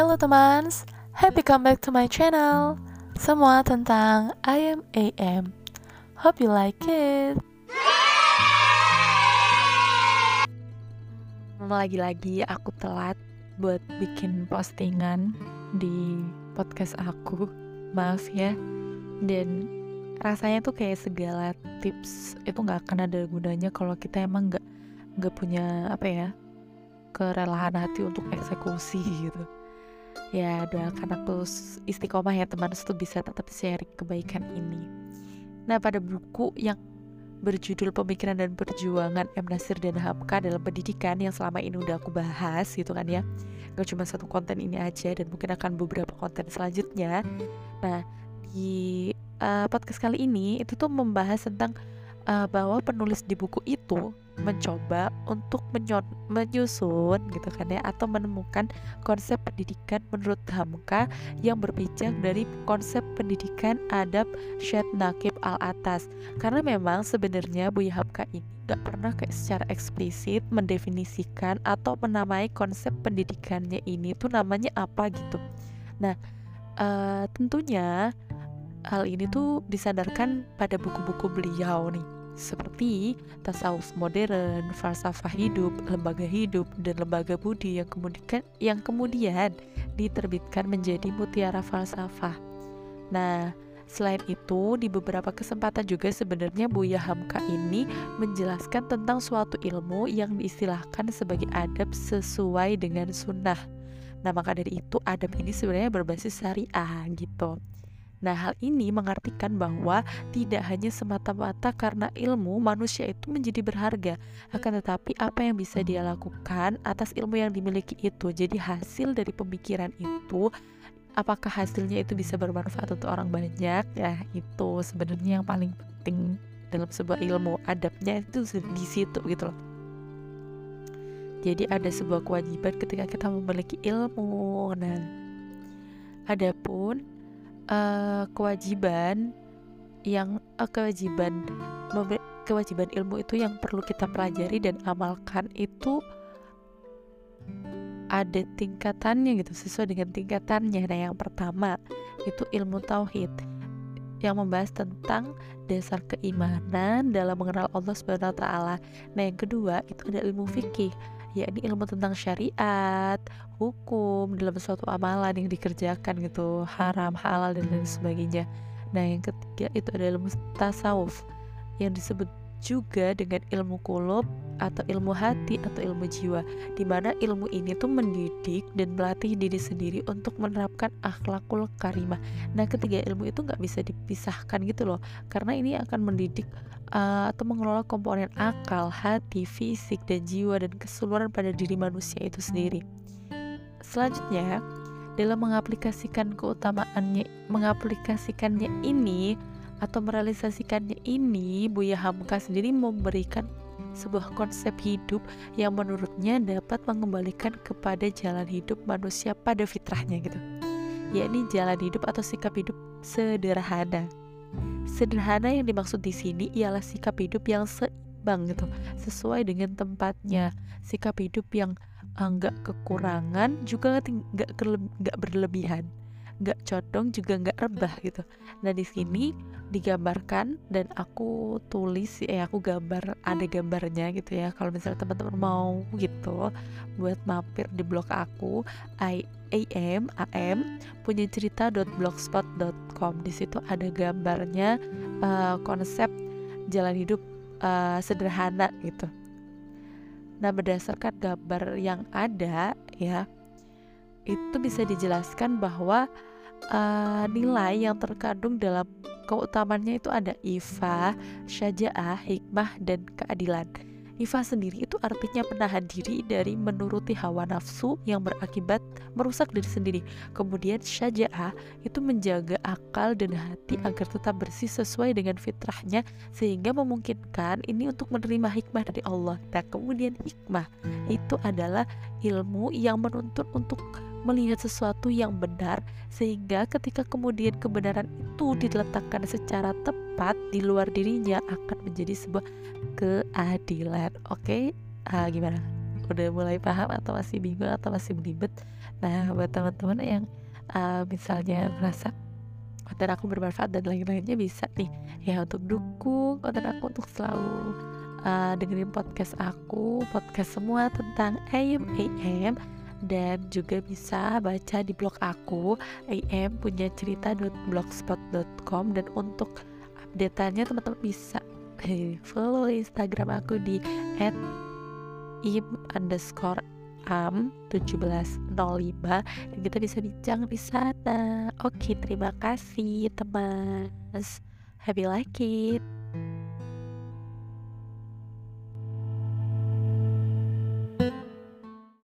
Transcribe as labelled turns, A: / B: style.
A: Hello teman, happy come back to my channel. Semua tentang I am AM. Hope you like it. Lagi-lagi aku telat buat bikin postingan di podcast aku. Maaf ya. Dan rasanya tuh kayak segala tips itu nggak akan ada gunanya kalau kita emang nggak nggak punya apa ya kerelaan hati untuk eksekusi gitu ya doakan aku istiqomah ya teman itu bisa tetap sharing kebaikan ini. Nah pada buku yang berjudul pemikiran dan perjuangan M. Nasir dan Hamka dalam pendidikan yang selama ini udah aku bahas gitu kan ya. Gak cuma satu konten ini aja dan mungkin akan beberapa konten selanjutnya. Nah di uh, podcast kali ini itu tuh membahas tentang uh, bahwa penulis di buku itu mencoba untuk menyusun gitu kan ya atau menemukan konsep pendidikan menurut Hamka yang berbicara dari konsep pendidikan adab Syed Nakib al atas karena memang sebenarnya Buya Hamka ini gak pernah kayak secara eksplisit mendefinisikan atau menamai konsep pendidikannya ini tuh namanya apa gitu. Nah uh, tentunya hal ini tuh disadarkan pada buku-buku beliau nih seperti tasawuf modern, falsafah hidup, lembaga hidup, dan lembaga budi yang kemudian yang kemudian diterbitkan menjadi mutiara falsafah. Nah, selain itu di beberapa kesempatan juga sebenarnya Buya Hamka ini menjelaskan tentang suatu ilmu yang diistilahkan sebagai adab sesuai dengan sunnah. Nah, maka dari itu adab ini sebenarnya berbasis syariah gitu. Nah, hal ini mengartikan bahwa tidak hanya semata-mata karena ilmu manusia itu menjadi berharga, akan tetapi apa yang bisa dia lakukan atas ilmu yang dimiliki itu. Jadi hasil dari pemikiran itu apakah hasilnya itu bisa bermanfaat untuk orang banyak? Ya, itu sebenarnya yang paling penting dalam sebuah ilmu. Adabnya itu di situ gitu loh. Jadi ada sebuah kewajiban ketika kita memiliki ilmu. Nah, adapun uh, kewajiban yang uh, kewajiban kewajiban ilmu itu yang perlu kita pelajari dan amalkan itu ada tingkatannya gitu sesuai dengan tingkatannya. Nah, yang pertama itu ilmu tauhid yang membahas tentang dasar keimanan dalam mengenal Allah Subhanahu wa taala. Nah, yang kedua itu ada ilmu fikih yakni ilmu tentang syariat, hukum dalam suatu amalan yang dikerjakan gitu, haram, halal dan lain sebagainya. Nah, yang ketiga itu adalah ilmu tasawuf yang disebut juga dengan ilmu kulub atau ilmu hati atau ilmu jiwa di mana ilmu ini tuh mendidik dan melatih diri sendiri untuk menerapkan akhlakul karimah. Nah ketiga ilmu itu nggak bisa dipisahkan gitu loh karena ini akan mendidik uh, atau mengelola komponen akal hati fisik dan jiwa dan keseluruhan pada diri manusia itu sendiri. Selanjutnya dalam mengaplikasikan keutamaannya mengaplikasikannya ini atau merealisasikannya ini Buya Hamka sendiri memberikan sebuah konsep hidup yang menurutnya dapat mengembalikan kepada jalan hidup manusia pada fitrahnya gitu. Yakni jalan hidup atau sikap hidup sederhana. Sederhana yang dimaksud di sini ialah sikap hidup yang seimbang gitu sesuai dengan tempatnya. Sikap hidup yang ah, kekurangan juga enggak enggak berlebihan nggak condong juga nggak rebah gitu. Nah di sini digambarkan dan aku tulis ya aku gambar ada gambarnya gitu ya. Kalau misalnya teman-teman mau gitu buat mampir di blog aku I am am punya cerita.blogspot.com di situ ada gambarnya uh, konsep jalan hidup uh, sederhana gitu. Nah berdasarkan gambar yang ada ya itu bisa dijelaskan bahwa uh, nilai yang terkandung dalam keutamannya itu ada ifa, syaja'ah, hikmah, dan keadilan. Ifa sendiri itu artinya menahan diri dari menuruti hawa nafsu yang berakibat merusak diri sendiri. Kemudian syaja'ah itu menjaga akal dan hati agar tetap bersih sesuai dengan fitrahnya sehingga memungkinkan ini untuk menerima hikmah dari Allah. Nah, kemudian hikmah itu adalah ilmu yang menuntut untuk melihat sesuatu yang benar sehingga ketika kemudian kebenaran itu diletakkan secara tepat di luar dirinya akan menjadi sebuah keadilan. Oke? Okay? uh, gimana? Udah mulai paham atau masih bingung atau masih belibet? Nah buat teman-teman yang uh, misalnya merasa konten aku bermanfaat dan lain-lainnya bisa nih ya untuk dukung konten aku untuk selalu uh, dengerin podcast aku podcast semua tentang AM AM dan juga bisa baca di blog aku AM punya cerita.blogspot.com dan untuk update-nya teman-teman bisa follow Instagram aku di at im underscore am 1705 dan kita bisa bincang di sana. Oke terima kasih teman. Happy like it